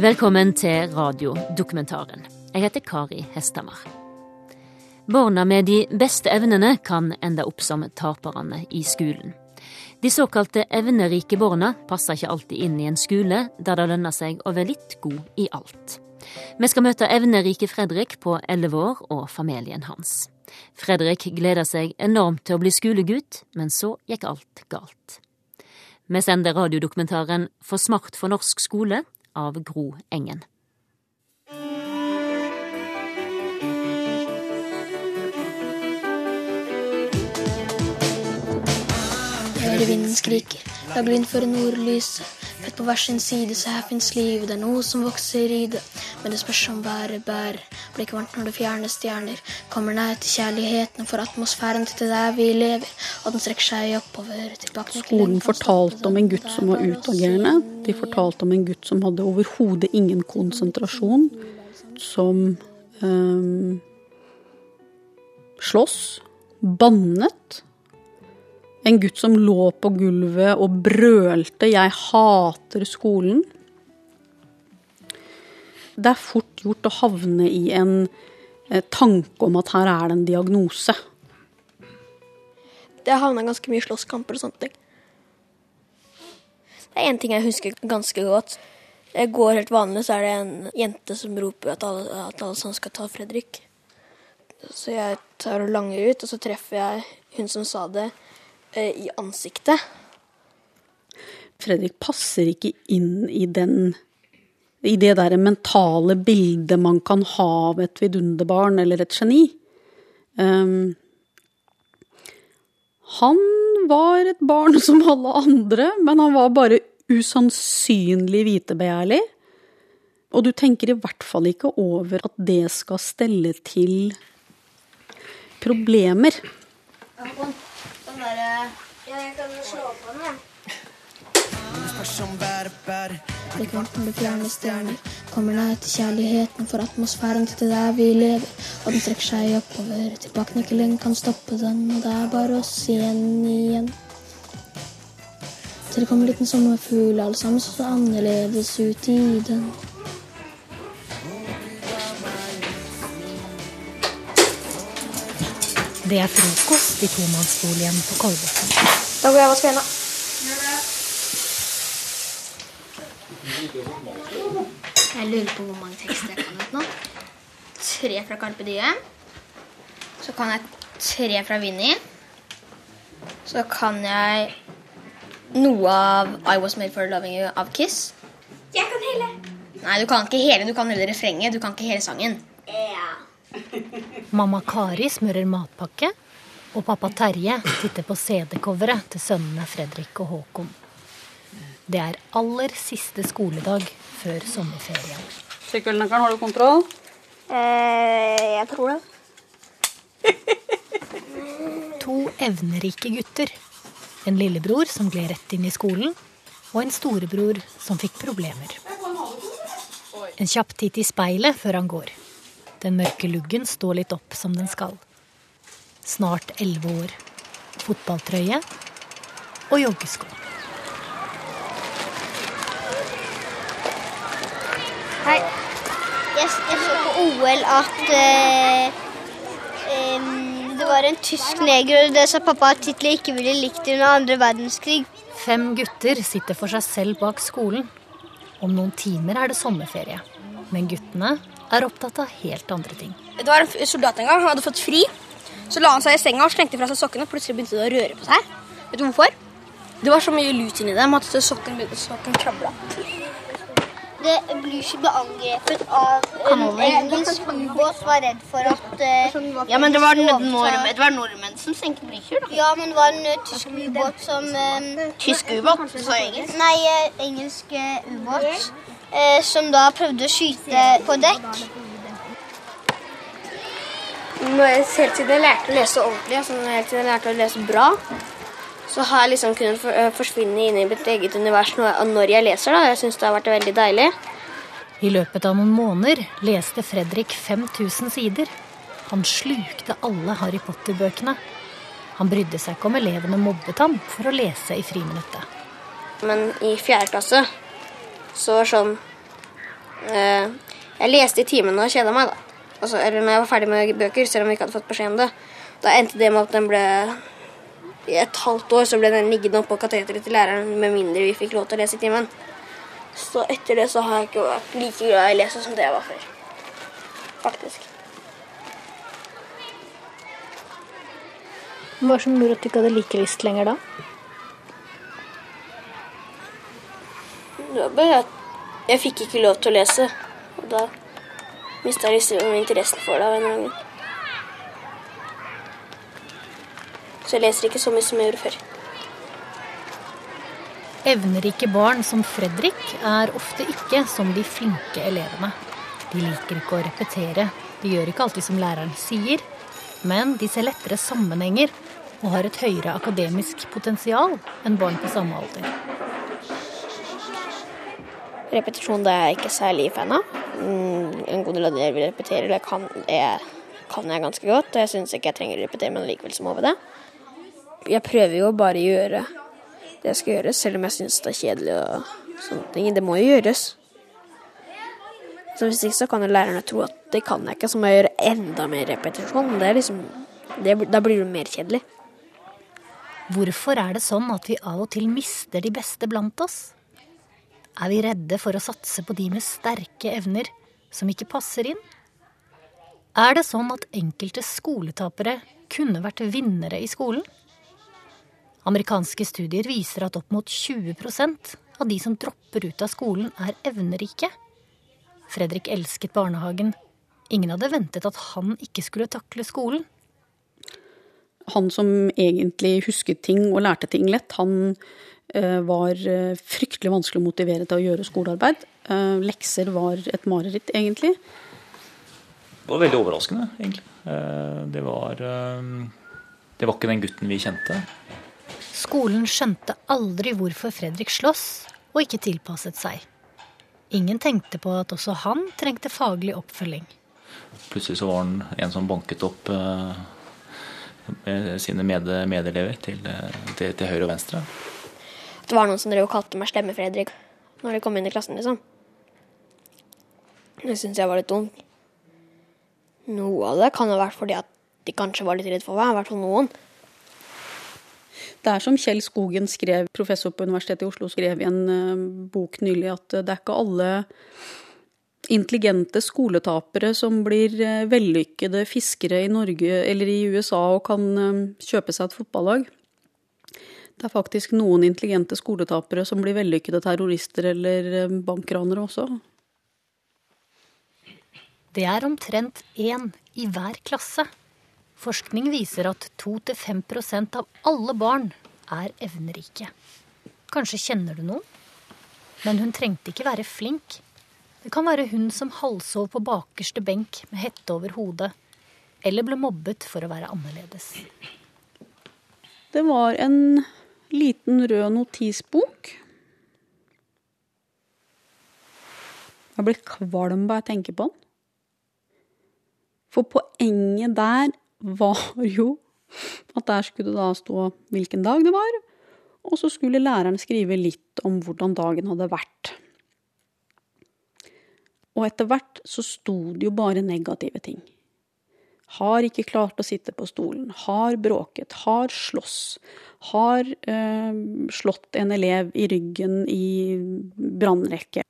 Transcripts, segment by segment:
Velkommen til radiodokumentaren. Jeg heter Kari Hestamar. Barna med de beste evnene kan ende opp som taperne i skolen. De såkalte evnerike barna passer ikke alltid inn i en skole der det lønner seg å være litt god i alt. Vi skal møte evnerike Fredrik på elleve år og familien hans. Fredrik gleder seg enormt til å bli skolegutt, men så gikk alt galt. Vi sender radiodokumentaren For smart for norsk skole av Gro Engen. Hører vinden skriker, lag lyn for nordlyset. Fett på hver sin side, så her fins liv, det er noe som vokser i det. Men det spørs om været bærer, blir ikke varmt når det fjerner stjerner. Kommer nær til kjærligheten for atmosfæren til det der vi lever. Og den strekker seg oppover, tilbake Skolen fortalte om en gutt som var utagerende. De fortalte om en gutt som hadde overhodet ingen konsentrasjon. Som øh, slåss. bannet en gutt som lå på gulvet og brølte 'jeg hater skolen'. Det er fort gjort å havne i en eh, tanke om at her er det en diagnose. Det havna ganske mye slåsskamper og sånne ting. Det er én ting jeg husker ganske godt. Jeg går helt vanlig, så er det en jente som roper at alle, at alle sammen skal ta Fredrik. Så jeg tar og langer ut, og så treffer jeg hun som sa det i ansiktet. Fredrik passer ikke inn i den i det der mentale bildet man kan ha av et vidunderbarn eller et geni. Um, han var et barn som alle andre, men han var bare usannsynlig vitebegjærlig. Og du tenker i hvert fall ikke over at det skal stelle til problemer. Ja, sånn derre Ja, jeg kan slå på den, jeg. Blir varmt når du stjerner. Kommer nær til kjærligheten for atmosfæren til det der vi lever. Og den trekker seg oppover. til Tilbakenøkkelen kan stoppe den, og det er bare oss igjen igjen. Til det kommer en liten sommerfugl, alle sammen så annerledes ut i den. Det er frokost i tomannsboligen på Kolbotn. Da går jeg og vasker hendene. Jeg lurer på hvor mange tekster jeg kan ut nå. Tre fra Carpe Diem. Så kan jeg tre fra Vinni. Så kan jeg noe av I Was Made For Loving You av Kiss. Jeg kan hele. Nei, du kan ikke hele. Du kan hele refrenget. Du kan ikke hele sangen. Ja. Mamma Kari smører matpakke, og pappa Terje titter på CD-coveret til sønnene Fredrik og Håkon. Det er aller siste skoledag før sommerferien. Sykkelnøkkelen, har du kontroll? Eh, jeg tror det. to evnerike gutter. En lillebror som gled rett inn i skolen, og en storebror som fikk problemer. En kjapp titt i speilet før han går. Den mørke luggen står litt opp som den skal. Snart elleve år. Fotballtrøye og joggesko. Hei. Jeg, jeg så på OL at eh, eh, det var en tysk neger, og det sa pappa at Hitler ikke ville likt under andre verdenskrig. Fem gutter sitter for seg selv bak skolen. Om noen timer er det sommerferie. Men guttene er opptatt av helt andre ting. Det var en soldat en gang, han hadde fått fri. Så la han seg i senga og slengte fra seg sokkene. Plutselig begynte det å røre på seg. Vet du hvorfor? Det var så mye lut inni dem at sokken, sokken krabla. Det blir ikke angrepet av en engelsk ubåt var redd for at uh, Ja, men det var, nordmenn, det var nordmenn som senket Blücher, da. Ja, men det var en uh, tysk ubåt som um, Tysk ubåt? Sa engelsk? Nei, uh, engelsk ubåt eh, som da prøvde å skyte på dekk. Helt siden jeg lærte å lese ordentlig, altså helt siden jeg lærte å lese bra, så har jeg liksom kunnet eh, forsvinne inn i mitt eget univers når jeg leser. da. Jeg syns det har vært veldig deilig. I løpet av noen måneder leste Fredrik 5000 sider. Han slukte alle Harry Potter-bøkene. Han brydde seg ikke om elevene mobbet ham for å lese i friminuttet. Men i fjerde klasse så var sånn Eh, jeg leste i timen og kjeda meg, da. Altså, eller når jeg var ferdig med bøker, selv om vi ikke hadde fått beskjed om det. Da endte det med at den ble I et halvt år så ble den liggende oppå kateteret til læreren med mindre vi fikk lov til å lese i timen. Så etter det så har jeg ikke vært like glad i å lese som det jeg var før. Faktisk. Hva som gjorde at du ikke hadde like lyst lenger da? Det var bare at jeg fikk ikke lov til å lese. Og da mista jeg liksom interessen for det av en eller annen grunn. Så jeg leser ikke så mye som jeg gjorde før. Evnerike barn som Fredrik er ofte ikke som de flinke elevene. De liker ikke å repetere, de gjør ikke alltid som læreren sier, men de ser lettere sammenhenger og har et høyere akademisk potensial enn barn på samme alder. Repetisjon det er jeg ikke særlig fan av. Mm, En god del av det jeg vil repetere, det kan, kan jeg ganske godt. Jeg syns ikke jeg trenger å repetere, men likevel så må vi det. Jeg prøver jo bare å gjøre det jeg skal gjøre, selv om jeg syns det er kjedelig og sånne ting. Det må jo gjøres. Så hvis ikke så kan jo lærerne tro at det kan jeg ikke, så må jeg gjøre enda mer repetisjon. Det er liksom, det, da blir det mer kjedelig. Hvorfor er det sånn at vi av og til mister de beste blant oss? Er vi redde for å satse på de med sterke evner som ikke passer inn? Er det sånn at enkelte skoletapere kunne vært vinnere i skolen? Amerikanske studier viser at opp mot 20% av de som dropper ut av skolen, er evnerike. Fredrik elsket barnehagen. Ingen hadde ventet at han ikke skulle takle skolen. Han som egentlig husket ting og lærte ting lett, han var eh, fryktelig vanskelig å motivere til å gjøre skolearbeid. Eh, lekser var et mareritt, egentlig. Det var veldig overraskende, egentlig. Eh, Det var, eh, det var ikke den gutten vi kjente. Skolen skjønte aldri hvorfor Fredrik sloss og ikke tilpasset seg. Ingen tenkte på at også han trengte faglig oppfølging. Plutselig så var han en som banket opp eh, med sine med medelever til, eh, til, til høyre og venstre. Det var noen som drev og kalte meg Slemme-Fredrik når de kom inn i klassen, liksom. Det syns jeg var litt dumt. Noe av det kan ha vært fordi at de kanskje var litt redd for meg, i hvert fall noen. Det er som Kjell Skogen skrev, professor på Universitetet i Oslo, skrev i en eh, bok nylig at eh, det er ikke alle intelligente skoletapere som blir eh, vellykkede fiskere i Norge eller i USA og kan kjøpe seg et fotballag. Det er faktisk noen intelligente skoletapere som blir vellykkede terrorister eller eh, bankranere også. Det er omtrent én i hver klasse. Forskning viser at 2-5% av alle barn er evnerike. Kanskje kjenner du noen? Men hun trengte ikke være flink. Det kan være hun som halvsov på bakerste benk med hette over hodet, eller ble mobbet for å være annerledes. Det var en liten rød notisbok. Jeg blir kvalm bare jeg tenker på den. For poenget der var jo at der skulle det da stå hvilken dag det var, og så skulle læreren skrive litt om hvordan dagen hadde vært. Og etter hvert så sto det jo bare negative ting. Har ikke klart å sitte på stolen, har bråket, har slåss, har eh, slått en elev i ryggen i brannrekke.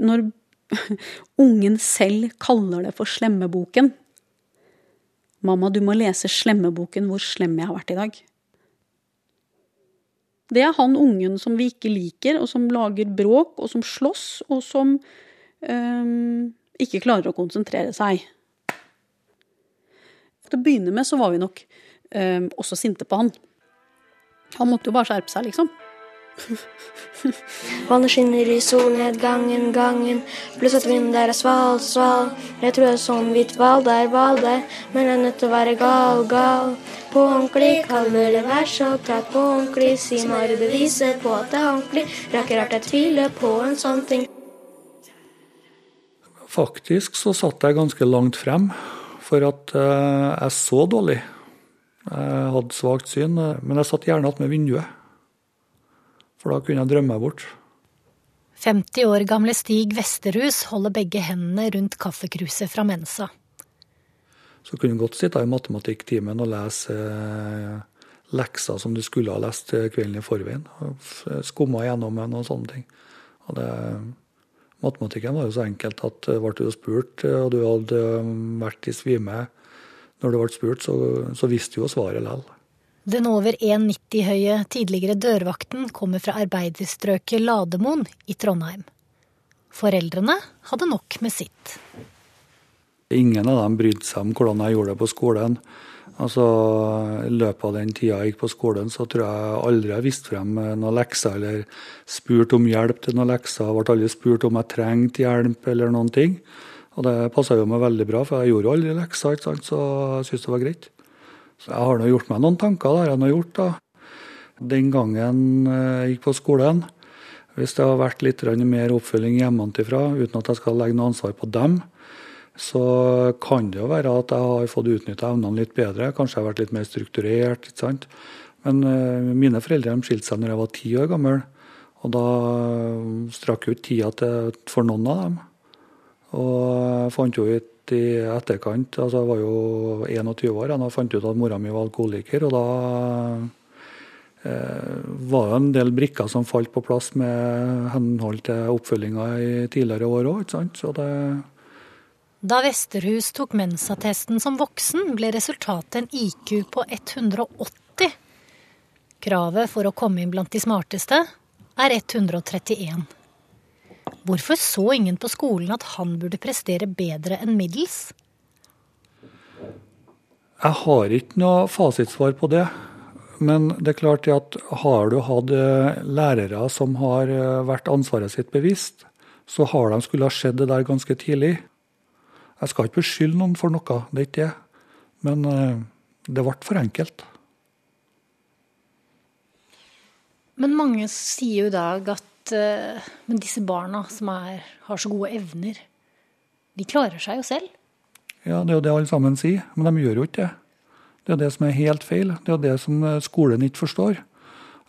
Når ungen selv kaller det for Slemmeboken Mamma, du må lese Slemmeboken hvor slem jeg har vært i dag. Det er han ungen som vi ikke liker, og som lager bråk, og som slåss, og som øhm, ikke klarer å konsentrere seg. Til å begynne med så var vi nok eh, også sinte på han. Han måtte jo bare skjerpe seg, liksom. Vannet skinner i solnedgangen, gangen, pluss at vinden der er sval, sval. Jeg tror det er sånn hvitt hval der, hval der, men jeg er nødt til å være gal, gal. På ordentlig, kan det være så tatt på ordentlig, si meg beviset på at det er ordentlig. Rakker er rart jeg tviler på en sånn ting. Faktisk så satt jeg ganske langt frem, for at eh, jeg så dårlig. Jeg hadde svakt syn, eh, men jeg satt gjerne attmed vinduet. For da kunne jeg drømme meg bort. 50 år gamle Stig Vesterhus holder begge hendene rundt kaffekruset fra Mensa. Så kunne du godt sitte i matematikktimen og lese eh, lekser som du skulle ha lest kvelden i forveien. Skumma gjennom en og sånne ting. Og det, matematikken var jo så enkelt at ble du spurt, og du hadde vært i svime når du ble spurt, så, så visste du jo svaret likevel. Den over 1,90 høye tidligere dørvakten kommer fra arbeiderstrøket Lademoen i Trondheim. Foreldrene hadde nok med sitt. Ingen av dem brydde seg om hvordan jeg gjorde det på skolen. Altså, I løpet av den tida jeg gikk på skolen, så tror jeg aldri jeg viste frem noen lekser eller spurt om hjelp til noen lekser. Jeg ble aldri spurt om jeg trengte hjelp eller noen ting. Og det passa jo meg veldig bra, for jeg gjorde jo aldri lekser, ikke sant? så jeg syntes det var greit. Så jeg har nå gjort meg noen tanker, det har jeg nå gjort, da. Den gangen eh, jeg gikk på skolen, hvis det har vært litt mer oppfølging hjemmefra, uten at jeg skal legge noe ansvar på dem, så kan det jo være at jeg har fått utnytta evnene litt bedre. Kanskje jeg har vært litt mer strukturert. ikke sant? Men uh, mine foreldre skilte seg når jeg var ti år gammel. Og da strakk jo ikke tida til for noen av dem. Og jeg fant jo ut i etterkant. altså Jeg var jo 21 år da fant ut at mora mi var alkoholiker. Og da eh, var det en del brikker som falt på plass med henhold til oppfølginga i tidligere år òg. Da Vesterhus tok Mensa-testen som voksen, ble resultatet en IQ på 180. Kravet for å komme inn blant de smarteste er 131. Hvorfor så ingen på skolen at han burde prestere bedre enn middels? Jeg har ikke noe fasitsvar på det. Men det er klart at har du hatt eh, lærere som har eh, vært ansvaret sitt bevisst, så har de skulle ha skjedd det der ganske tidlig. Jeg skal ikke beskylde noen for noe, det er ikke det. Men eh, det ble for enkelt. Men mange sier jo i dag at uh, men disse barna som er, har så gode evner, de klarer seg jo selv. Ja, det er jo det alle sammen sier, men de gjør jo ikke det. Det er det som er helt feil. Det er det som eh, skolen ikke forstår.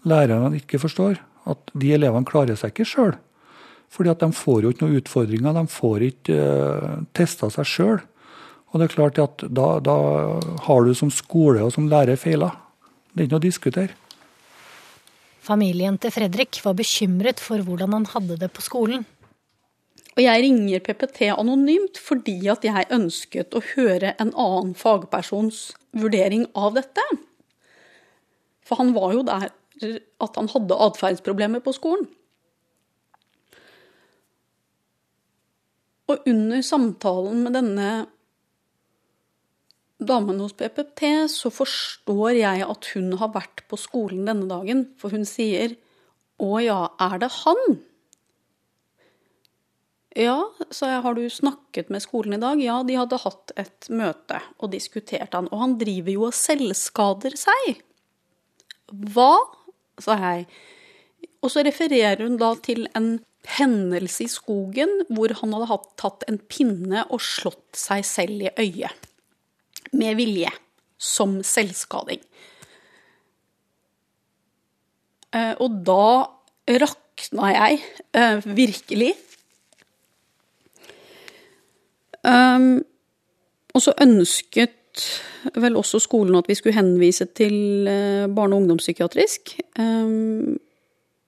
Lærerne ikke forstår. At de elevene klarer seg ikke sjøl. Fordi at de får jo ikke noen utfordringer. De får ikke uh, eh, testa seg sjøl. Og det er klart at da, da har du som skole og som lærer feila. Det er ikke noe å diskutere. Familien til Fredrik var bekymret for hvordan han hadde det på skolen. Og jeg ringer PPT anonymt fordi at jeg ønsket å høre en annen fagpersons vurdering av dette. For han var jo der at han hadde atferdsproblemer på skolen. Og under samtalen med denne damen hos PPT, så forstår jeg at hun har vært på skolen denne dagen. For hun sier 'Å ja, er det han?' Ja, sa jeg, har du snakket med skolen i dag? Ja, de hadde hatt et møte og diskutert han. Og han driver jo og selvskader seg. Hva? sa jeg. Og så refererer hun da til en hendelse i skogen hvor han hadde tatt en pinne og slått seg selv i øyet med vilje, som selvskading. Eh, og da rakna jeg eh, virkelig. Um, og så ønsket vel også skolen at vi skulle henvise til eh, barne- og ungdomspsykiatrisk.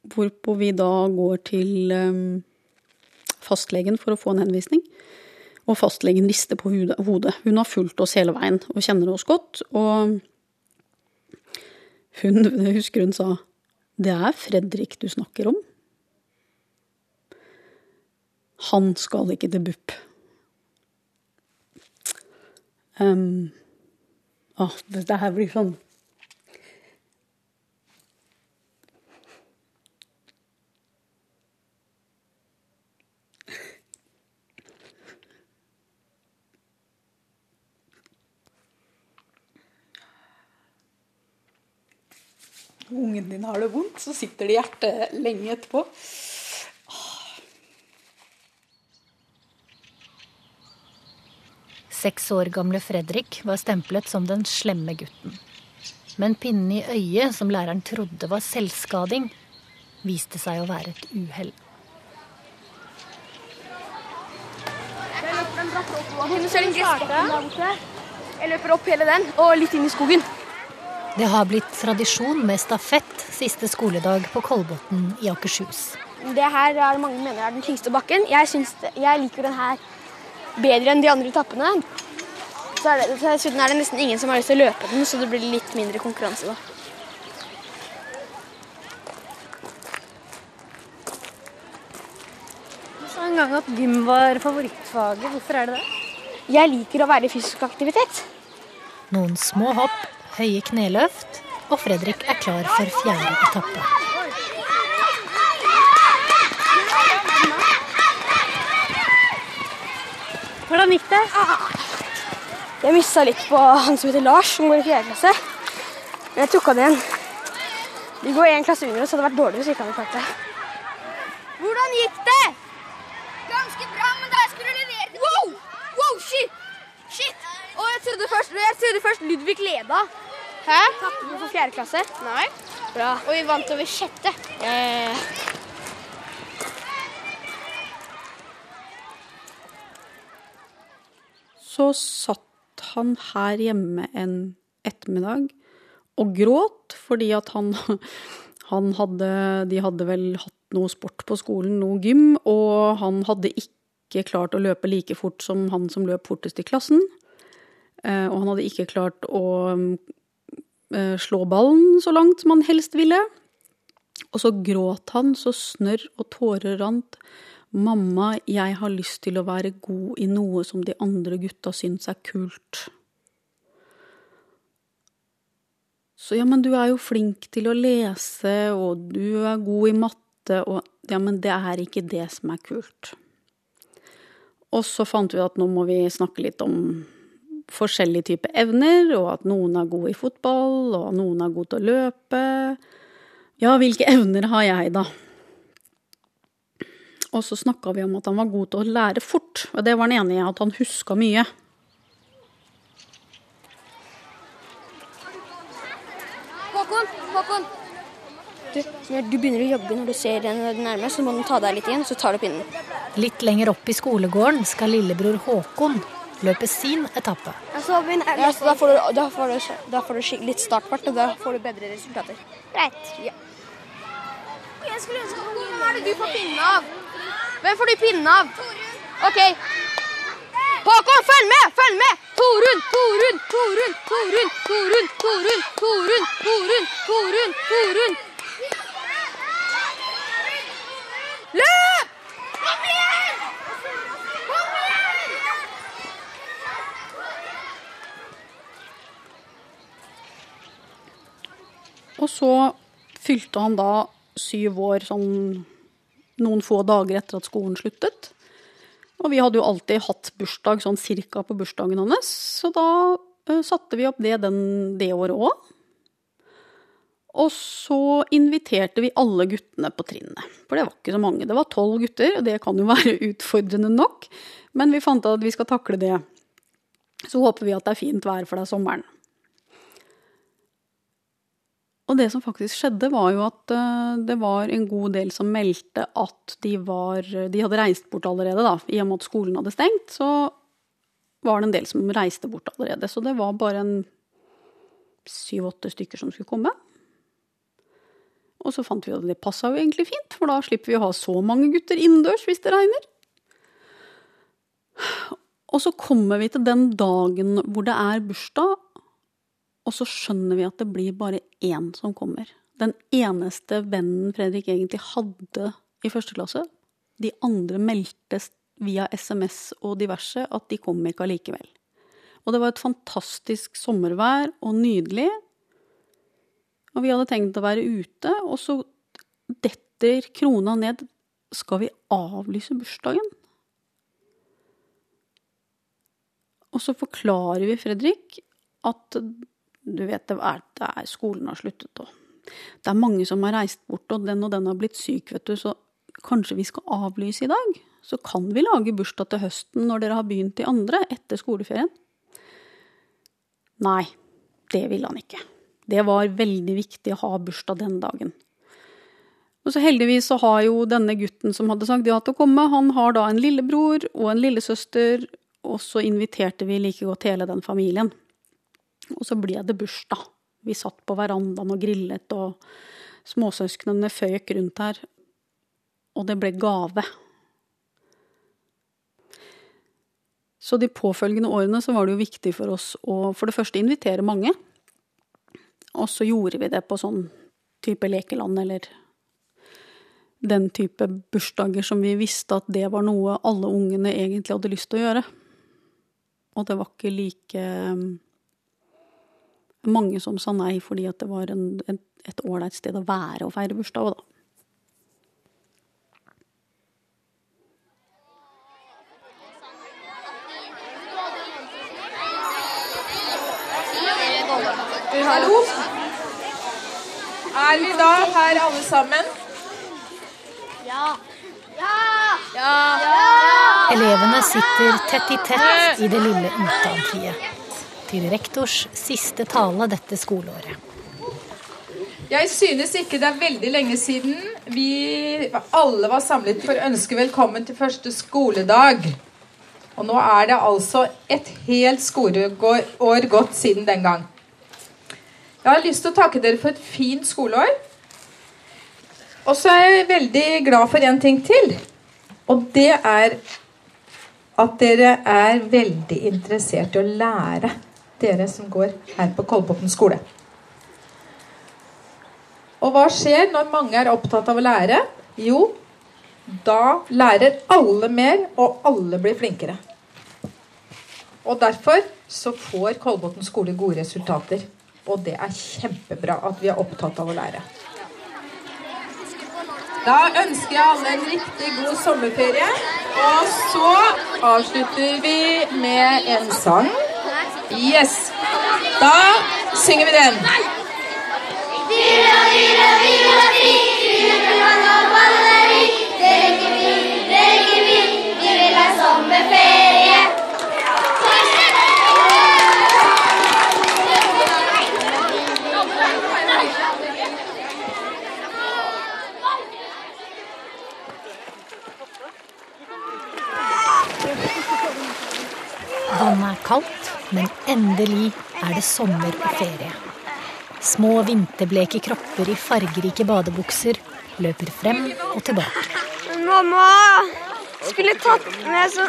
Hvorpå vi da går til um, fastlegen for å få en henvisning. Og fastlegen rister på hodet. Hun har fulgt oss hele veien og kjenner oss godt. Og hun, husker hun sa Det er Fredrik du snakker om. Han skal ikke til BUP. Um, ah, det her blir sånn ungen din har det vondt, så sitter det i hjertet lenge etterpå. Seks år gamle Fredrik var stemplet som den slemme gutten. Men pinnen i øyet, som læreren trodde var selvskading, viste seg å være et uhell. Jeg løper opp hele den, og litt inn i skogen. Det har blitt tradisjon med stafett siste skoledag på Kolbotn i Akershus. Det her er mange mener er den tyngste bakken. Jeg, det, jeg liker den her bedre enn de andre etappene. Så er det, dessuten er det nesten ingen som har lyst til å løpe den, så det blir litt mindre konkurranse da. Du sa en gang at gym var favorittfaget. Hvorfor er det det? Jeg liker å være i fysisk aktivitet. Noen små hopp, høye kneløft, og Fredrik er klar for fjerde etappe. Hvordan gikk det? Jeg mista litt på han som heter Lars, som går i fjerde klasse. Men jeg tok han igjen. De går én klasse under oss, så det hadde vært dårlig hvis ikke han hadde klart det. Hvordan gikk det? Ganske bra, men da jeg skulle levere det Wow! Wow, shit! Shit! Og jeg trodde først, jeg trodde først Ludvig leda. Hæ? Tapte vi for fjerde klasse? Nei. Bra. Og vi vant over sjette. ja. Så satt han her hjemme en ettermiddag og gråt fordi at han, han hadde De hadde vel hatt noe sport på skolen, noe gym, og han hadde ikke klart å løpe like fort som han som løp fortest i klassen. Eh, og han hadde ikke klart å eh, slå ballen så langt som han helst ville. Og så gråt han så snørr og tårer rant. Mamma, jeg har lyst til å være god i noe som de andre gutta syns er kult. Så ja, men du er jo flink til å lese, og du er god i matte, og ja, men det er ikke det som er kult. Og så fant vi at nå må vi snakke litt om forskjellige typer evner, og at noen er gode i fotball, og noen er gode til å løpe. Ja, hvilke evner har jeg, da? Og så snakka vi om at han var god til å lære fort, og det var han enig i, at han huska mye. Håkon, Håkon. Du, når du begynner å jogge når du ser den nærme, så må du ta deg litt igjen, så tar du pinnen. Litt lenger opp i skolegården skal lillebror Håkon løpe sin etappe. Ja, så ja, så da, får du, da, får du, da får du litt startfart, og da får du bedre resultater. Greit. Ja. Jeg skulle ønske Hvem er det du får pinne av? Hvem får du pinne av? OK. Håkon, følg med! Følg med! Torunn, Torunn, Torunn, Torunn, Torunn, Torunn, Torunn, Torunn, Torunn, Torunn. Løp! Kom igjen! Og så fylte han da syv år sånn noen få dager etter at skolen sluttet. Og vi hadde jo alltid hatt bursdag sånn cirka på bursdagen hans, så da uh, satte vi opp det den, det året òg. Og så inviterte vi alle guttene på trinnet. For det var ikke så mange. Det var tolv gutter, og det kan jo være utfordrende nok. Men vi fant ut at vi skal takle det. Så håper vi at det er fint vær for deg sommeren. Og det som faktisk skjedde, var jo at det var en god del som meldte at de var De hadde reist bort allerede, da. I og med at skolen hadde stengt, så var det en del som reiste bort allerede. Så det var bare en syv-åtte stykker som skulle komme. Og så fant vi at det passa jo egentlig fint, for da slipper vi å ha så mange gutter innendørs hvis det regner. Og så kommer vi til den dagen hvor det er bursdag, og så skjønner vi at det blir bare én som kommer. Den eneste vennen Fredrik egentlig hadde i første klasse. De andre meldte via SMS og diverse at de kom ikke allikevel. Og det var et fantastisk sommervær og nydelig. Og vi hadde tenkt å være ute, og så detter krona ned. Skal vi avlyse bursdagen? Og så forklarer vi Fredrik at du vet, det er, det er skolen har sluttet, og det er mange som har reist bort, og den og den har blitt syk, vet du, så kanskje vi skal avlyse i dag? Så kan vi lage bursdag til høsten når dere har begynt i andre, etter skoleferien. Nei, det ville han ikke. Det var veldig viktig å ha bursdag den dagen. Og så heldigvis så har jo denne gutten som hadde sagt ja til å komme, han har da en lillebror og en lillesøster Og så inviterte vi like godt hele den familien. Og så ble det bursdag. Vi satt på verandaen og grillet, og småsøsknene føk rundt her. Og det ble gave. Så de påfølgende årene så var det jo viktig for oss å for det første invitere mange. Og så gjorde vi det på sånn type lekeland eller den type bursdager som vi visste at det var noe alle ungene egentlig hadde lyst til å gjøre. Og det var ikke like mange som sa nei fordi at det var en, et ålreit sted å være og feire bursdag òg, da. Hallo? Er vi da her alle sammen? Ja. Elevene sitter tett i tett i det lille uteamfiet. Til rektors siste tale dette skoleåret. Jeg synes ikke det er veldig lenge siden vi alle var samlet for å ønske velkommen til første skoledag. Og nå er det altså et helt skoleår gått siden den gang. Jeg har lyst til å takke dere for et fint skoleår. Og så er jeg veldig glad for en ting til. Og det er at dere er veldig interessert i å lære, dere som går her på Kolbotn skole. Og hva skjer når mange er opptatt av å lære? Jo, da lærer alle mer, og alle blir flinkere. Og derfor så får Kolbotn skole gode resultater. Og det er kjempebra at vi er opptatt av å lære. Da ønsker jeg alle en riktig god sommerferie. Og så avslutter vi med en sang. Yes. Da synger vi den. Dyra, dyra, dyra, fri, dyremann og balleri. Dreger vi, dreger vi, vi vil ha sommerferie. Vannet er kaldt, men endelig er det sommer og ferie. Små vinterbleke kropper i fargerike badebukser løper frem og tilbake. Mamma skulle tatt med så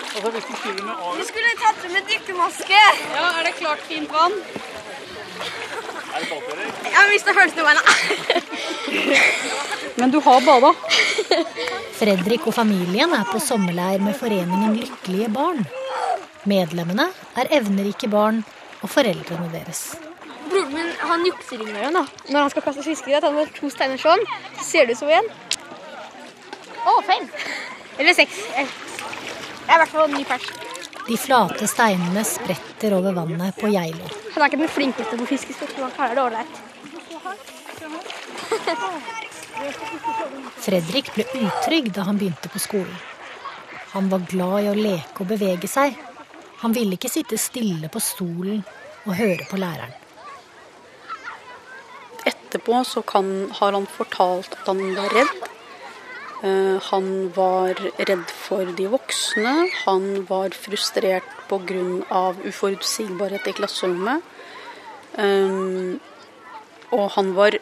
Vi skulle tatt med dykkermaske. Ja, Er det klart fint vann? Jeg mista beina. Men du har bada? Fredrik og familien er på sommerleir med foreningen Lykkelige barn. Medlemmene er evnerike barn og foreldrene deres. Broren min han jukser innimellom. da. Når han skal kaste fiskegreier, han har to steiner sånn. Så ser det ut som. Å, fem. Eller seks. Jeg er i hvert fall ny pers. De flate steinene spretter over vannet på Geilo. Han er ikke den flinkeste på fiskesport, men han klarer det ålreit. Fredrik ble utrygg da han begynte på skolen. Han var glad i å leke og bevege seg. Han ville ikke sitte stille på stolen og høre på læreren. Etterpå så kan, har han fortalt at han var redd. Eh, han var redd for de voksne. Han var frustrert pga. uforutsigbarhet i klasserommet. Eh, og han var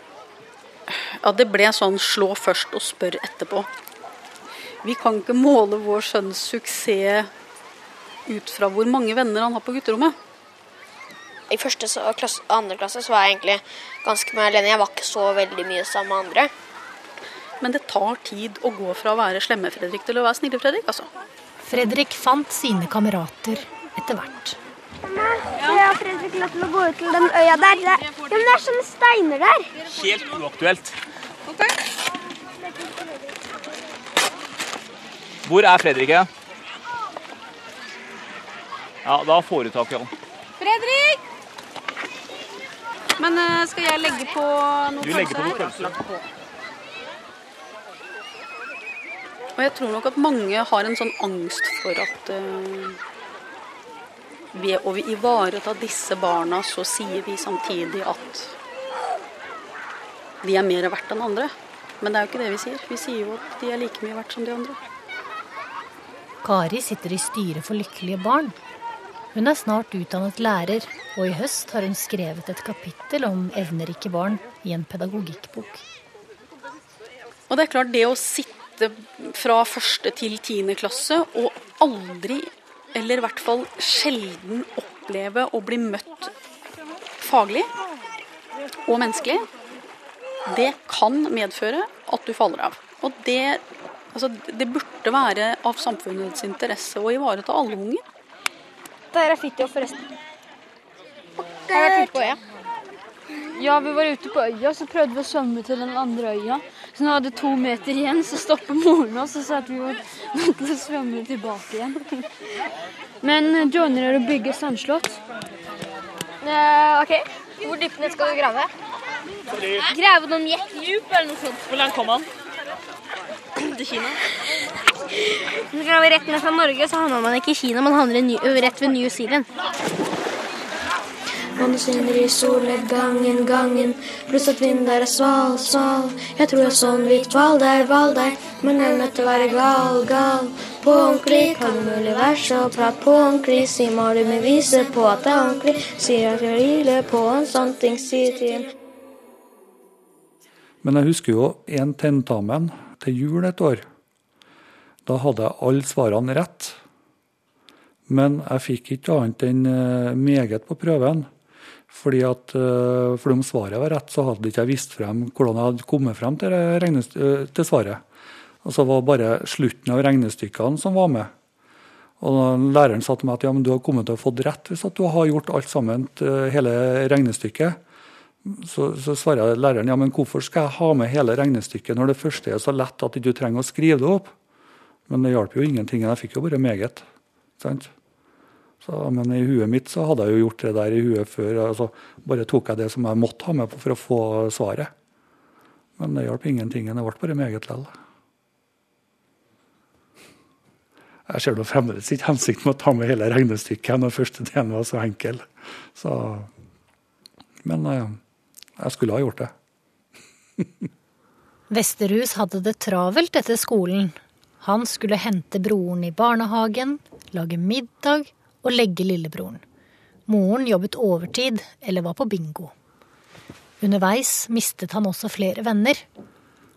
Ja, det ble sånn slå først og spør etterpå. Vi kan ikke måle vår sønns suksess ut fra hvor mange venner han har på gutterommet. I første og andre klasse så var jeg egentlig ganske med alene. Jeg var ikke så veldig mye sammen med andre. Men det tar tid å gå fra å være slemme Fredrik til å være snille Fredrik, altså. Fredrik fant sine kamerater etter hvert. Jeg har Fredrik til å gå ut til den øya der. Er, ja, men det er sånne steiner der. Helt uaktuelt. Hvor er Fredrik? Ja, da får du tak i han. Fredrik! Men eh, skal jeg legge på noe Du legger på noe pølse pølse. Og jeg tror nok at mange har en sånn angst for at uh, ved å ivareta disse barna, så sier vi samtidig at de er mer verdt enn andre. Men det er jo ikke det vi sier. Vi sier jo at de er like mye verdt som de andre. Kari sitter i styret for Lykkelige barn. Hun er snart utdannet lærer, og i høst har hun skrevet et kapittel om evnerike barn i en pedagogikkbok. Og det er klart, det å sitte fra første til tiende klasse og aldri, eller i hvert fall sjelden, oppleve å bli møtt faglig og menneskelig, det kan medføre at du faller av. Og det, altså, det burde være av samfunnets interesse å ivareta alle unger. Der er Fitjof, forresten. Har du vært ute på øya? Ja, vi var ute på øya, så prøvde vi å svømme til den andre øya. Så når vi hadde to meter igjen, så stoppet moren oss og sa at vi var nødt til å svømme tilbake igjen. Men joiner dere å bygge sandslott? Uh, OK. Hvor dypt ned skal du grave? Grave noen jettdjup eller noe sånt. Hvor langt kom han? Til Kina? Hvis du graver rett ned fra Norge, så havner man ikke i Kina, man havner rett ved New Zealand. Man skinner i solnedgangen, gangen, pluss at vinden der er sval, sval. Jeg tror jeg så en hvit hval der, hval der, men jeg er nødt til å være gal, gal. På ordentlig, kan det mulig være så prat på ordentlig, si må du med vise på at det er ordentlig, sier at jeg hviler på en sånn ting, sier til en Men jeg husker jo en tentamen til jul et år. Da hadde jeg alle svarene rett. Men jeg fikk ikke annet enn eh, meget på prøven. Fordi at, eh, for om svaret var rett, så hadde ikke jeg visst frem hvordan jeg hadde kommet frem til, det eh, til svaret. Og så var bare slutten av regnestykkene som var med. Og læreren sa til meg at ja, men du har kommet til å fått rett hvis at du har gjort alt sammen, hele regnestykket. Så, så svarer læreren ja, men hvorfor skal jeg ha med hele regnestykket når det første er så lett at du trenger å skrive det opp? Men det hjalp jo ingenting. Jeg fikk jo bare meget. sant? Så, men i huet mitt så hadde jeg jo gjort det der i huet før. altså Bare tok jeg det som jeg måtte ha med for å få svaret. Men det hjalp ingenting. Det ble bare meget likevel. Jeg ser nå fremdeles ikke hensikten med å ta med hele regnestykket når første delen var så enkel. Så, men eh, jeg skulle ha gjort det. Vesterhus hadde det travelt etter skolen. Han skulle hente broren i barnehagen, lage middag og legge lillebroren. Moren jobbet overtid eller var på bingo. Underveis mistet han også flere venner.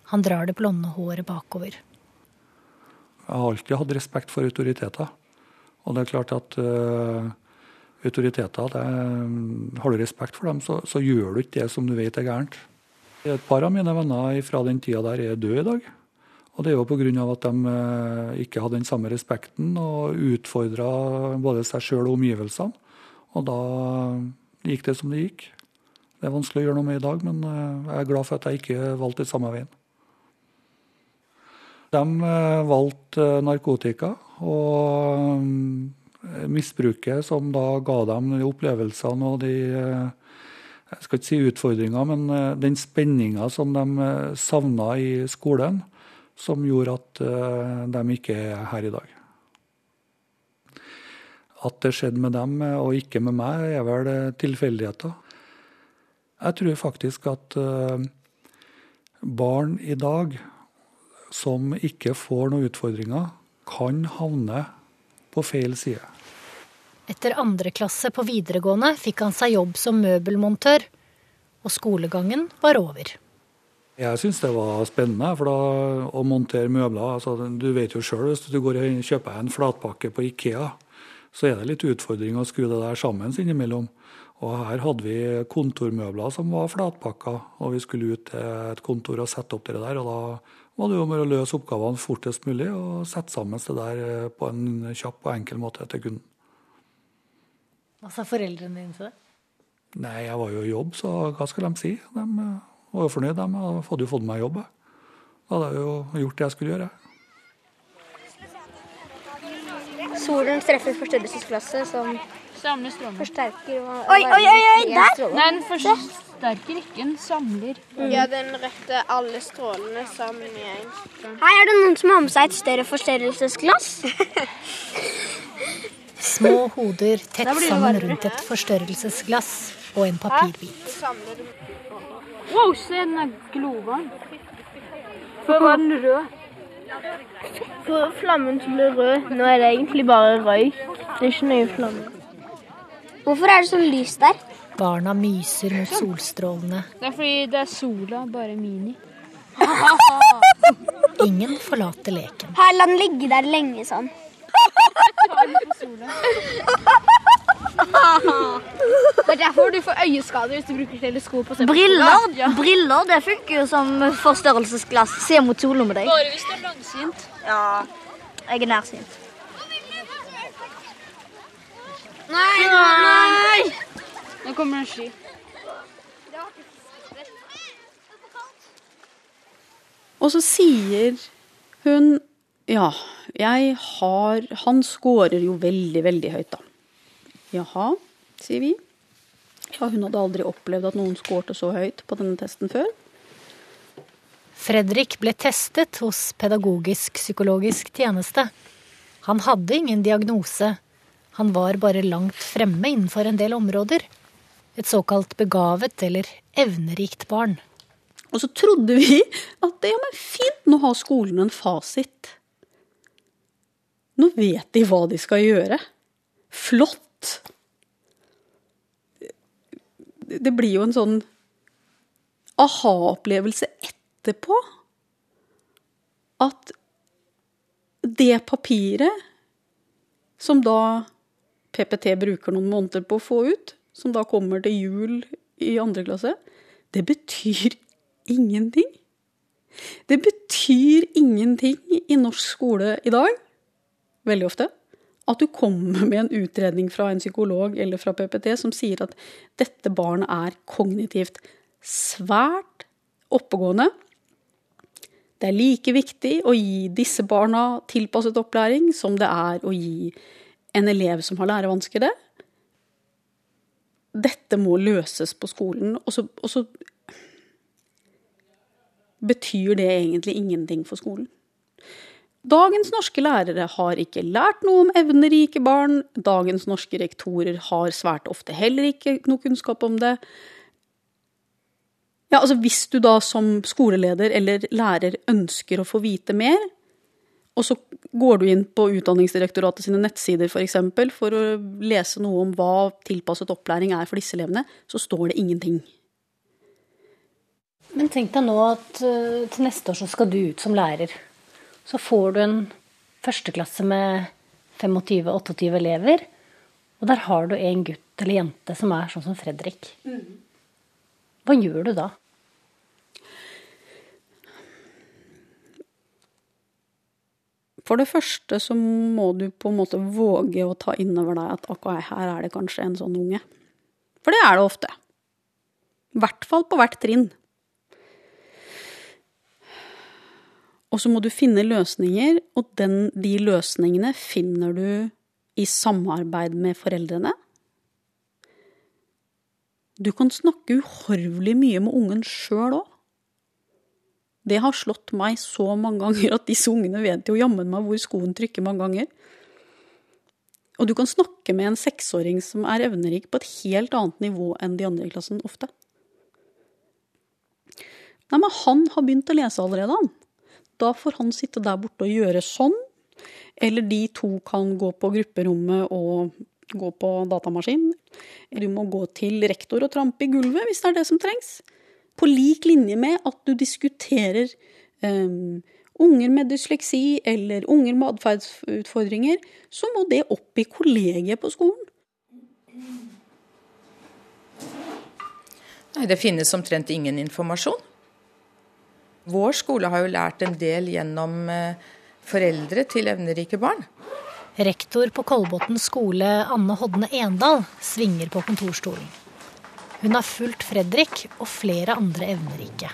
Han drar det blonde håret bakover. Jeg har alltid hatt respekt for autoriteter. Og det er klart at uh, autoriteter, det, har du respekt for dem, så, så, gjør du ikke det som du vet er gærent. Et par av mine venner fra den tida der er døde i dag. Og det er jo pga. at de uh, ikke hadde den samme respekten og utfordra både seg sjøl og omgivelsene. Og da gikk det som det gikk. Det er vanskelig å gjøre noe med i dag, men uh, jeg er glad for at jeg ikke valgte samme veien. De valgte narkotika og misbruket som da ga dem de opplevelsene og de jeg skal ikke si utfordringer, men den spenninga som de savna i skolen, som gjorde at de ikke er her i dag. At det skjedde med dem og ikke med meg, er vel tilfeldigheter. Jeg tror faktisk at barn i dag som ikke får noen utfordringer, kan havne på feil side. Etter andre klasse på videregående fikk han seg jobb som møbelmontør, og skolegangen var over. Jeg syns det var spennende for da, å montere møbler. Altså, du vet jo sjøl, hvis du går og kjøper en flatpakke på Ikea, så er det litt utfordring å skru det der sammen innimellom. Og her hadde vi kontormøbler som var flatpakka, og vi skulle ut til et kontor og sette opp det der. og da var det jo med å løse oppgavene fortest mulig og sette sammen det der på en kjapp og enkel måte til kunden. Hva sa foreldrene dine til det? Nei, jeg var jo i jobb, så hva skal de si? De var fornøyd med de. hadde jo fått meg jobb. Da hadde jeg jo gjort det jeg skulle gjøre. Solen treffer forstørrelsesglasset som Samler strålene. forsterker og Oi, oi, oi, oi, der! Nei, den forsterker ikke, den samler. Ja, den retter alle strålene sammen i én. Her er det noen som har med seg et større forstørrelsesglass? Små hoder tett sammen rundt et forstørrelsesglass og en papirbit. Wow, se, den er glovarm. Før var den rød. For flammen som blir rød, nå er det egentlig bare røyk. Det er ikke nøye flamme. Hvorfor er det sånn lys der? Barna myser mot solstrålene. Det er fordi det er sola, bare mini. Ingen forlater leken. Her, la den ligge der lenge sånn. Det er derfor du får øyeskader hvis du bruker teleskop. og ser på Briller, sola. Ja. briller det funker jo som forstørrelsesglass. Se mot sola med deg. Bare hvis du er langsynt. Ja, jeg er nærsynt. Nei, nei! Nå kommer det en sky. Og så sier hun Ja, jeg har Han scorer jo veldig, veldig høyt, da. Jaha, sier vi. Ja, hun hadde aldri opplevd at noen skårte så høyt på denne testen før. Fredrik ble testet hos pedagogisk-psykologisk tjeneste. Han hadde ingen diagnose. Han var bare langt fremme innenfor en del områder. Et såkalt begavet eller evnerikt barn. Og så trodde vi at det ja, men fint, nå har skolen en fasit. Nå vet de hva de skal gjøre. Flott! Det blir jo en sånn aha-opplevelse etterpå. At det papiret som da PPT bruker noen måneder på å få ut, som da kommer til jul i andre klasse, det betyr ingenting. Det betyr ingenting i norsk skole i dag, veldig ofte, at du kommer med en utredning fra en psykolog eller fra PPT som sier at dette barnet er kognitivt svært oppegående. Det er like viktig å gi disse barna tilpasset opplæring som det er å gi en elev som har lærevansker det. Dette må løses på skolen. Og så, og så betyr det egentlig ingenting for skolen. Dagens norske lærere har ikke lært noe om evnerike barn. Dagens norske rektorer har svært ofte heller ikke noe kunnskap om det. Ja, altså Hvis du da som skoleleder eller lærer ønsker å få vite mer, og så går du inn på Utdanningsdirektoratet sine nettsider for, eksempel, for å lese noe om hva tilpasset opplæring er for disse elevene, så står det ingenting. Men tenk deg nå at eh, til neste år så skal du ut som lærer. Så får du en førsteklasse med 25-28 elever, og der har du en gutt eller jente som er sånn som Fredrik. Hva gjør du da? For det første så må du på en måte våge å ta inn over deg at akkurat her er det kanskje en sånn unge. For det er det ofte. I hvert fall på hvert trinn. Og så må du finne løsninger, og den, de løsningene finner du i samarbeid med foreldrene. Du kan snakke uhorvelig mye med ungen sjøl òg. Det har slått meg så mange ganger at disse ungene vet jo jammen meg hvor skoen trykker mange ganger. Og du kan snakke med en seksåring som er evnerik på et helt annet nivå enn de andre i klassen ofte. Nei, men han har begynt å lese allerede, han. Da får han sitte der borte og gjøre sånn. Eller de to kan gå på grupperommet og gå på datamaskin. Du må gå til rektor og trampe i gulvet hvis det er det som trengs. På lik linje med at du diskuterer um, unger med dysleksi eller unger med atferdsutfordringer, så må det opp i kollegiet på skolen. Nei, Det finnes omtrent ingen informasjon. Vår skole har jo lært en del gjennom eh, foreldre til evnerike barn. Rektor på Kolbotn skole, Anne Hodne Endal, svinger på kontorstolen. Hun har fulgt Fredrik og flere andre evnerike.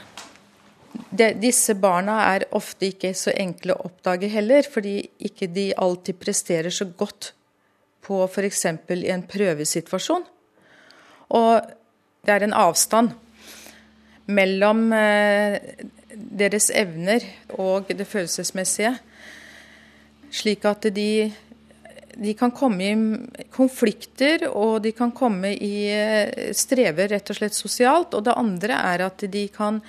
De, disse barna er ofte ikke så enkle å oppdage heller, fordi ikke de alltid presterer så godt på f.eks. i en prøvesituasjon. Og det er en avstand mellom eh, deres evner og det følelsesmessige, slik at de, de kan komme i konflikter, og de kan komme i eh, strever rett og slett sosialt. Og det andre er at de kan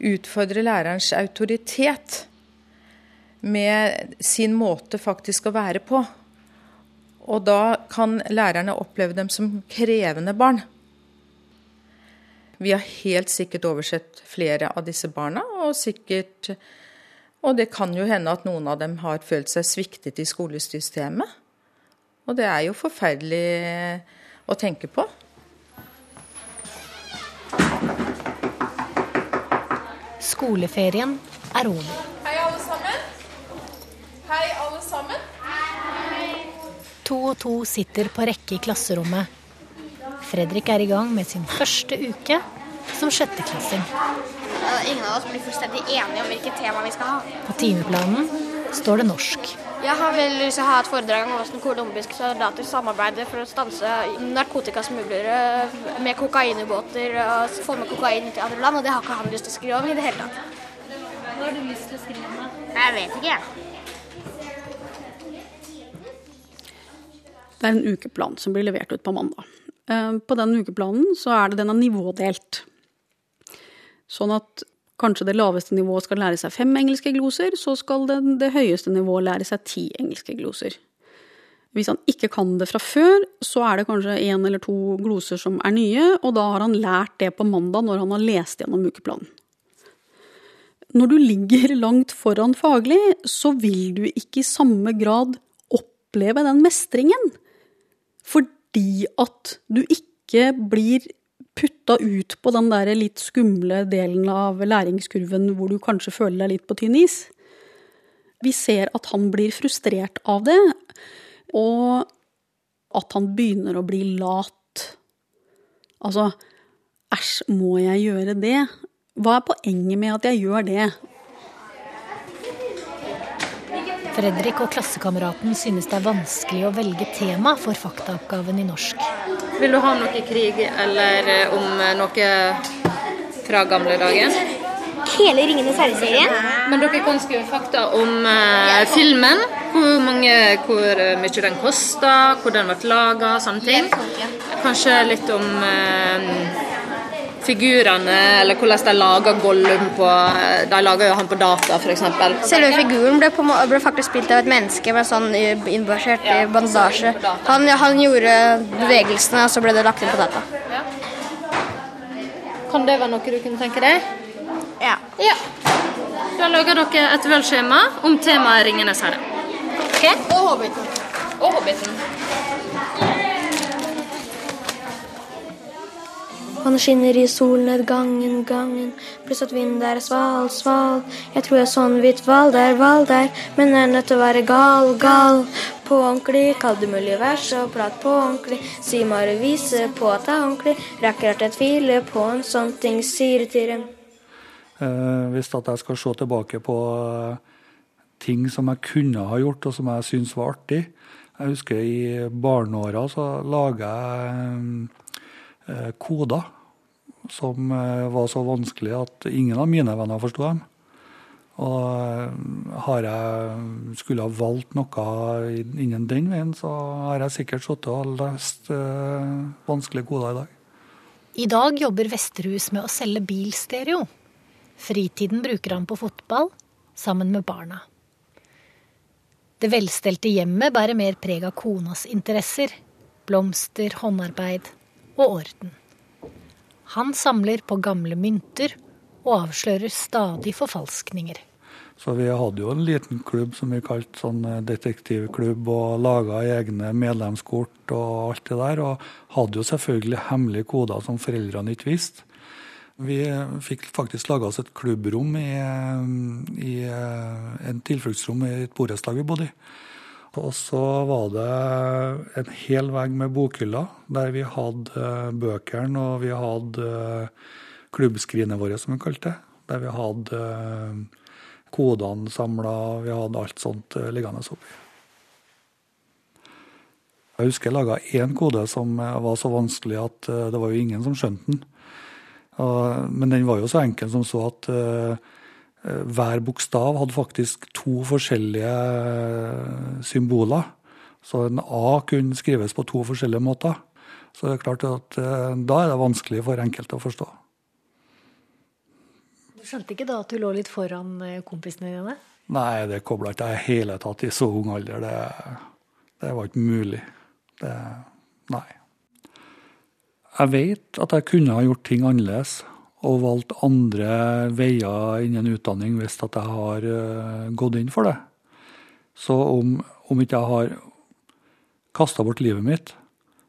utfordre lærerens autoritet med sin måte faktisk å være på. Og da kan lærerne oppleve dem som krevende barn. Vi har helt sikkert oversett flere av disse barna, og sikkert Og det kan jo hende at noen av dem har følt seg sviktet i skolesystemet. Og det er jo forferdelig å tenke på. Skoleferien er over. Hei, alle sammen. Hei, alle sammen. To og to sitter på rekke i klasserommet. Fredrik er i gang med sin første uke som sjetteklassing. Ingen av oss blir fullstendig enige om hvilket tema vi skal ha. På timeplanen står det norsk. Jeg har vel lyst til å ha et foredrag om hvordan colombiske soldater samarbeider for å stanse narkotikasmuglere med kokainubåter og få med kokain til andre land, og det har ikke han lyst til å skrive om i det hele tatt. Hva har du lyst til å skrive om? Jeg vet ikke, jeg. Det er en ukeplan som blir levert ut på mandag. Eh, på den ukeplanen så er det den er nivådelt. Sånn at kanskje det laveste nivået skal lære seg fem engelske gloser, så skal det, det høyeste nivået lære seg ti engelske gloser. Hvis han ikke kan det fra før, så er det kanskje én eller to gloser som er nye, og da har han lært det på mandag når han har lest gjennom ukeplanen. Når du ligger langt foran faglig, så vil du ikke i samme grad oppleve den mestringen. Fordi at du ikke blir putta ut på den der litt skumle delen av læringskurven hvor du kanskje føler deg litt på tynn is. Vi ser at han blir frustrert av det, og at han begynner å bli lat. Altså, æsj, må jeg gjøre det? Hva er poenget med at jeg gjør det? Fredrik og klassekameraten synes det er vanskelig å velge tema for faktaoppgaven i norsk. Vil du ha noe krig eller eh, om noe fra gamle dager? Hele Ringenes herre-serien. Men dere kan skrive fakta om eh, filmen. Hvor, mange, hvor mye den kosta, hvor den ble laga, sånne ting. Kanskje litt om eh, figurene, eller hvordan de lager Gollum på De lager jo han på data, f.eks. Selve figuren ble, på, ble, faktisk spilt av et menneske med sånn innbasert ja, bandasje. Han, han, gjorde bevegelsene, og så ble det lagt inn på data. Ja. Kan det være noe du kunne tenke deg? Ja. ja. Da lager dere et velskjema om temaet Ringenes herre. Okay. Og Hobbiten. Og Hobbiten. Han skinner i solnedgangen, gangen, pluss at vinden der er sval, sval. Jeg tror jeg så en hvit hval der, hval der, men er nødt til å være gal, gal. På ordentlig, kall det mulig vers og prat på ordentlig. Si Mari vise på at det er ordentlig. Rekker at jeg tviler på en sånn ting, sier til. Eh, hvis at jeg skal se tilbake på ting som jeg kunne ha gjort, og som jeg syns var artig. Jeg husker i barneåra så laga jeg koder som var så vanskelig at ingen av mine venner forsto dem. Og har jeg skulle ha valgt noe innen den veien, så har jeg sikkert sittet og lest vanskelige koder i dag. I dag jobber Vesterhus med å selge bilstereo. Fritiden bruker han på fotball, sammen med barna. Det velstelte hjemmet bærer mer preg av konas interesser. Blomster, håndarbeid og orden. Han samler på gamle mynter og avslører stadig forfalskninger. Så vi hadde jo en liten klubb som vi kalte sånn detektivklubb, og laga egne medlemskort og alt det der. Og hadde jo selvfølgelig hemmelige koder som foreldrene ikke visste. Vi fikk faktisk laga oss et klubbrom i, i en tilfluktsrom i et borettslag vi bodde i. Og så var det en hel vegg med bokhyller der vi hadde bøkene, og vi hadde klubbskrinet vårt, som vi kalte det. Der vi hadde kodene samla, vi hadde alt sånt liggende oppi. Jeg husker jeg laga én kode som var så vanskelig at det var jo ingen som skjønte den. Men den var jo så enkel som så at hver bokstav hadde faktisk to forskjellige symboler. Så en A kunne skrives på to forskjellige måter. Så det er klart at da er det vanskelig for enkelte å forstå. Du skjønte ikke da at du lå litt foran kompisene dine? Nei, det kobla ikke jeg i hele tatt i så ung alder. Det, Det var ikke mulig. Det Nei. Jeg vet at jeg kunne ha gjort ting annerledes og valgt andre veier innen utdanning hvis at jeg har uh, gått inn for det. Så om, om ikke jeg har kasta bort livet mitt,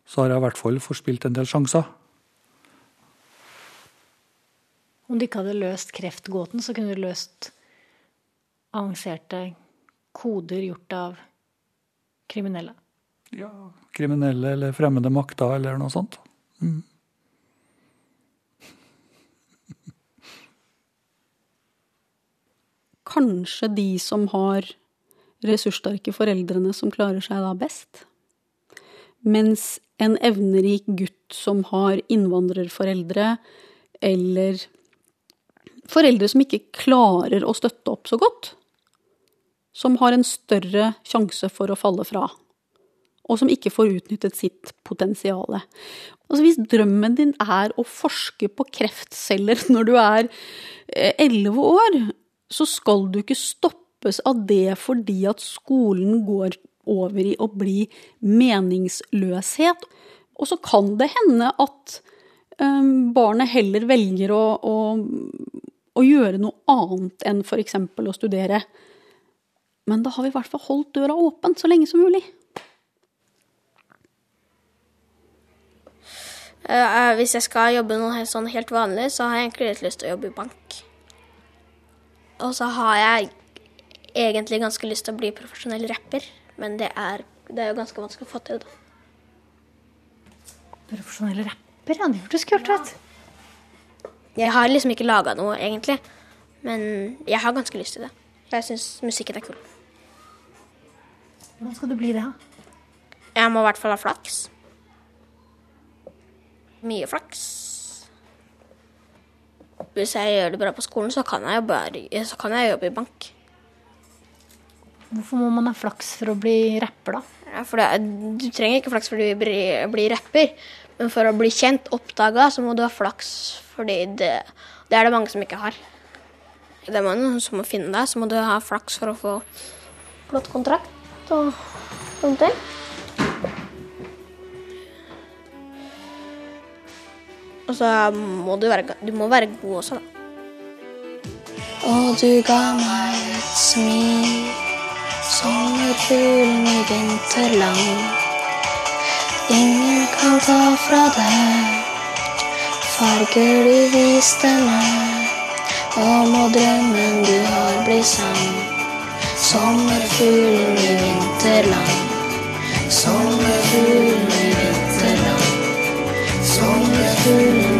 så har jeg i hvert fall forspilt en del sjanser. Om du ikke hadde løst kreftgåten, så kunne du løst avanserte koder gjort av kriminelle. Ja, kriminelle eller fremmede makter eller noe sånt. Mm. Kanskje de som har ressurssterke foreldrene som klarer seg da best. Mens en evnerik gutt som har innvandrerforeldre, eller foreldre som ikke klarer å støtte opp så godt, som har en større sjanse for å falle fra, og som ikke får utnyttet sitt potensial. Altså hvis drømmen din er å forske på kreftceller når du er eh, elleve år, så skal du ikke stoppes av det fordi at skolen går over i å bli meningsløshet. Og så kan det hende at um, barnet heller velger å, å, å gjøre noe annet enn f.eks. å studere. Men da har vi i hvert fall holdt døra åpen så lenge som mulig. Uh, hvis jeg skal jobbe noe sånn helt vanlig, så har jeg egentlig litt lyst til å jobbe i bank. Og så har jeg egentlig ganske lyst til å bli profesjonell rapper, men det er, det er jo ganske vanskelig å få til. da. Profesjonell rapper, ja. Det hørtes kult ut. Jeg har liksom ikke laga noe, egentlig. Men jeg har ganske lyst til det. Jeg syns musikken er kul. Hvordan skal du bli det? da? Jeg må i hvert fall ha flaks. Mye flaks. Hvis jeg gjør det bra på skolen, så kan jeg, bare, så kan jeg jobbe i bank. Hvorfor må man ha flaks for å bli rapper, da? Ja, for det, du trenger ikke flaks for å bli, bli rapper, men for å bli kjent, oppdaga, så må du ha flaks. Fordi det, det er det mange som ikke har. Det er mange som må finne deg, så må du ha flaks for å få flott kontrakt og sånne ting. Og så må du være, du må være god også, da. Og du ga meg et smil, sommerfuglen i vinterland. Ingen kan ta fra deg farger du viste meg. Og må drømmen du har bli sann. Sommerfuglen i vinterland. Sommerfuglen i vinterland. Sommerfuglen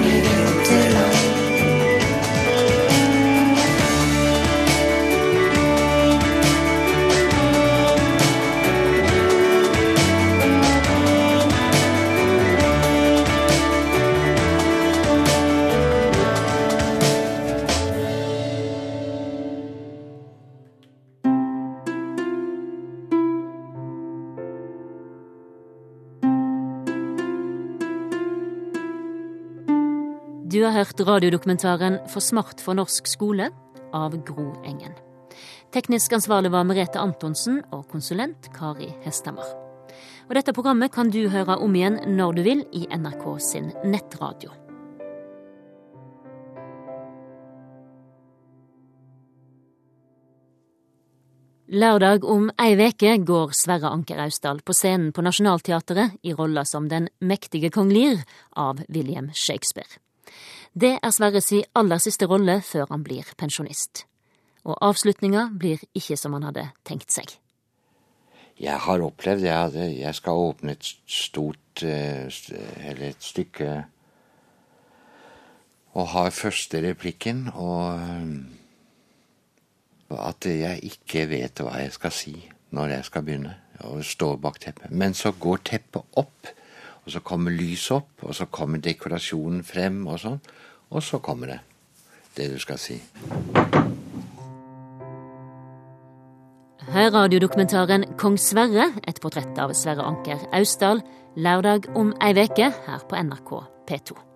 Du har hørt radiodokumentaren For smart for norsk skole av Gro Engen. Teknisk ansvarlig var Merete Antonsen og konsulent Kari Hestamar. Og dette programmet kan du høre om igjen når du vil i NRK sin nettradio. Lørdag om ei veke går Sverre Anker Austdal på scenen på Nationaltheatret i rolla som den mektige kong Lear av William Shakespeare. Det er Sverre si aller siste rolle før han blir pensjonist. Og avslutninga blir ikke som han hadde tenkt seg. Jeg har opplevd Jeg, at jeg skal åpne et stort eh, Eller et stykke og har første replikken, og at jeg ikke vet hva jeg skal si når jeg skal begynne, og står bak teppet. Men så går teppet opp, og så kommer lyset opp, og så kommer dekorasjonen frem, og sånn. Og så kommer det, det du skal si. Hør radiodokumentaren Kong Sverre, et portrett av Sverre Anker Austdal, lørdag om ei veke her på NRK P2.